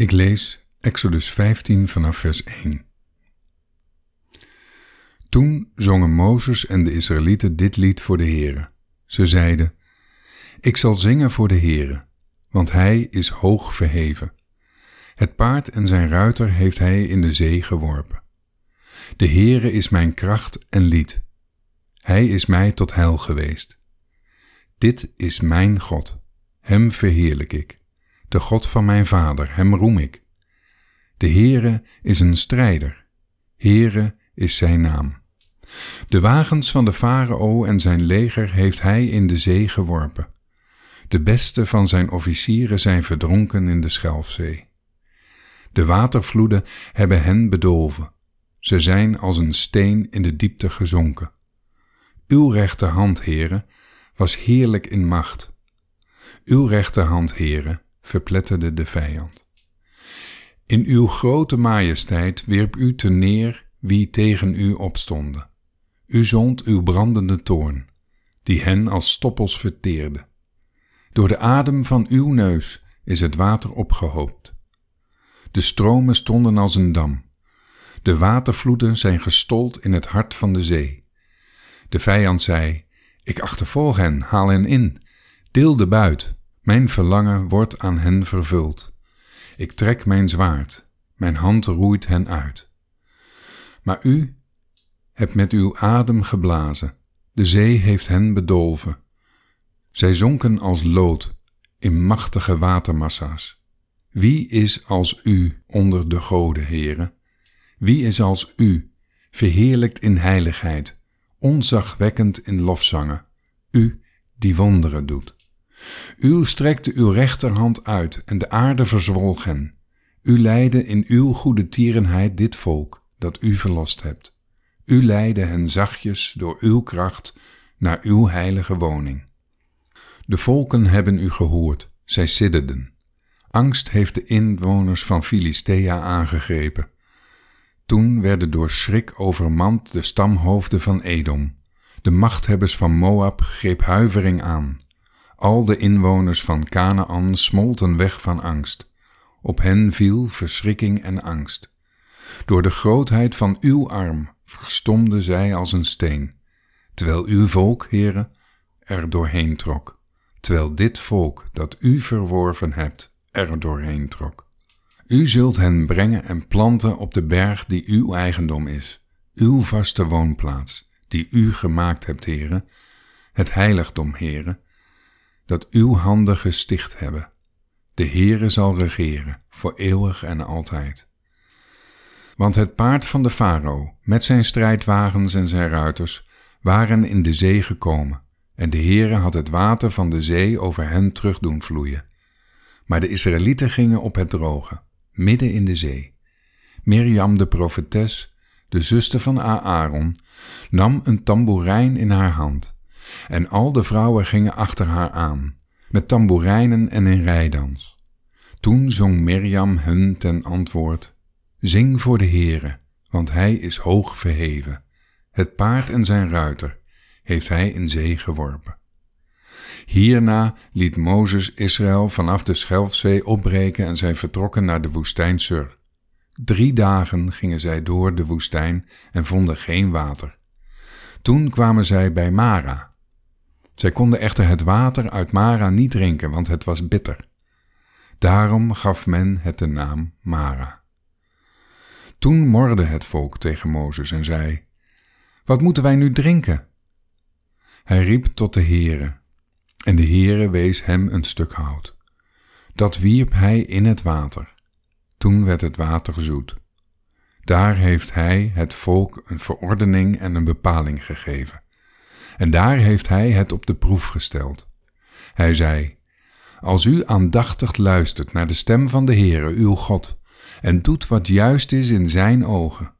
Ik lees Exodus 15 vanaf vers 1. Toen zongen Mozes en de Israëlieten dit lied voor de Heere. Ze zeiden: Ik zal zingen voor de Heere, want hij is hoog verheven. Het paard en zijn ruiter heeft hij in de zee geworpen. De Heere is mijn kracht en lied. Hij is mij tot heil geweest. Dit is mijn God, hem verheerlijk ik. De God van mijn vader, hem roem ik. De Heere is een strijder. Heere is zijn naam. De wagens van de farao en zijn leger heeft hij in de zee geworpen. De beste van zijn officieren zijn verdronken in de Schelfzee. De watervloeden hebben hen bedolven. Ze zijn als een steen in de diepte gezonken. Uw rechterhand, heren, was heerlijk in macht. Uw rechterhand, heren, verpletterde de vijand. In uw grote majesteit wierp u te neer wie tegen u opstonden. U zond uw brandende toorn, die hen als stoppels verteerde. Door de adem van uw neus is het water opgehoopt. De stromen stonden als een dam. De watervloeden zijn gestold in het hart van de zee. De vijand zei: Ik achtervolg hen, haal hen in, deel de buit. Mijn verlangen wordt aan hen vervuld. Ik trek mijn zwaard, mijn hand roeit hen uit. Maar u hebt met uw adem geblazen, de zee heeft hen bedolven. Zij zonken als lood in machtige watermassa's. Wie is als u onder de goden, heren? Wie is als u, verheerlijkt in heiligheid, onzagwekkend in lofzangen, u die wonderen doet? U strekte uw rechterhand uit en de aarde verzwolg hen. U leidde in uw goede tierenheid dit volk dat u verlost hebt. U leidde hen zachtjes door uw kracht naar uw heilige woning. De volken hebben u gehoord, zij sidderden. Angst heeft de inwoners van Filistea aangegrepen. Toen werden door schrik overmand de stamhoofden van Edom. De machthebbers van Moab greep huivering aan. Al de inwoners van Canaan smolten weg van angst. Op hen viel verschrikking en angst. Door de grootheid van uw arm verstomde zij als een steen, terwijl uw volk, heren, er doorheen trok, terwijl dit volk dat u verworven hebt, er doorheen trok. U zult hen brengen en planten op de berg die uw eigendom is, uw vaste woonplaats, die u gemaakt hebt, heren, het heiligdom, heren, dat uw handen gesticht hebben. De Heere zal regeren, voor eeuwig en altijd. Want het paard van de farao, met zijn strijdwagens en zijn ruiters, waren in de zee gekomen, en de Heere had het water van de zee over hen terug doen vloeien. Maar de Israëlieten gingen op het droge, midden in de zee. Mirjam de profetes, de zuster van Aaron, nam een tamboerijn in haar hand, en al de vrouwen gingen achter haar aan, met tamboerijnen en in rijdans. Toen zong Mirjam hun ten antwoord, Zing voor de Heere, want hij is hoog verheven. Het paard en zijn ruiter heeft hij in zee geworpen. Hierna liet Mozes Israël vanaf de Schelfzee opbreken en zij vertrokken naar de woestijn Sur. Drie dagen gingen zij door de woestijn en vonden geen water. Toen kwamen zij bij Mara. Zij konden echter het water uit Mara niet drinken, want het was bitter. Daarom gaf men het de naam Mara. Toen morde het volk tegen Mozes en zei: Wat moeten wij nu drinken? Hij riep tot de Heere, en de Heere wees hem een stuk hout. Dat wierp hij in het water. Toen werd het water zoet. Daar heeft hij het volk een verordening en een bepaling gegeven. En daar heeft hij het op de proef gesteld. Hij zei: Als u aandachtig luistert naar de stem van de Heere, uw God, en doet wat juist is in Zijn ogen,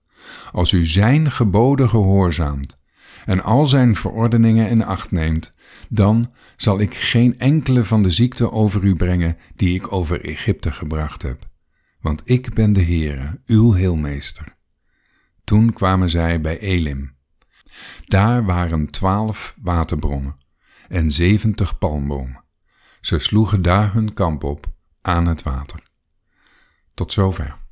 als u Zijn geboden gehoorzaamt en al Zijn verordeningen in acht neemt, dan zal ik geen enkele van de ziekte over u brengen die ik over Egypte gebracht heb, want ik ben de Heere, uw heelmeester. Toen kwamen zij bij Elim. Daar waren twaalf waterbronnen en zeventig palmbomen. Ze sloegen daar hun kamp op aan het water. Tot zover.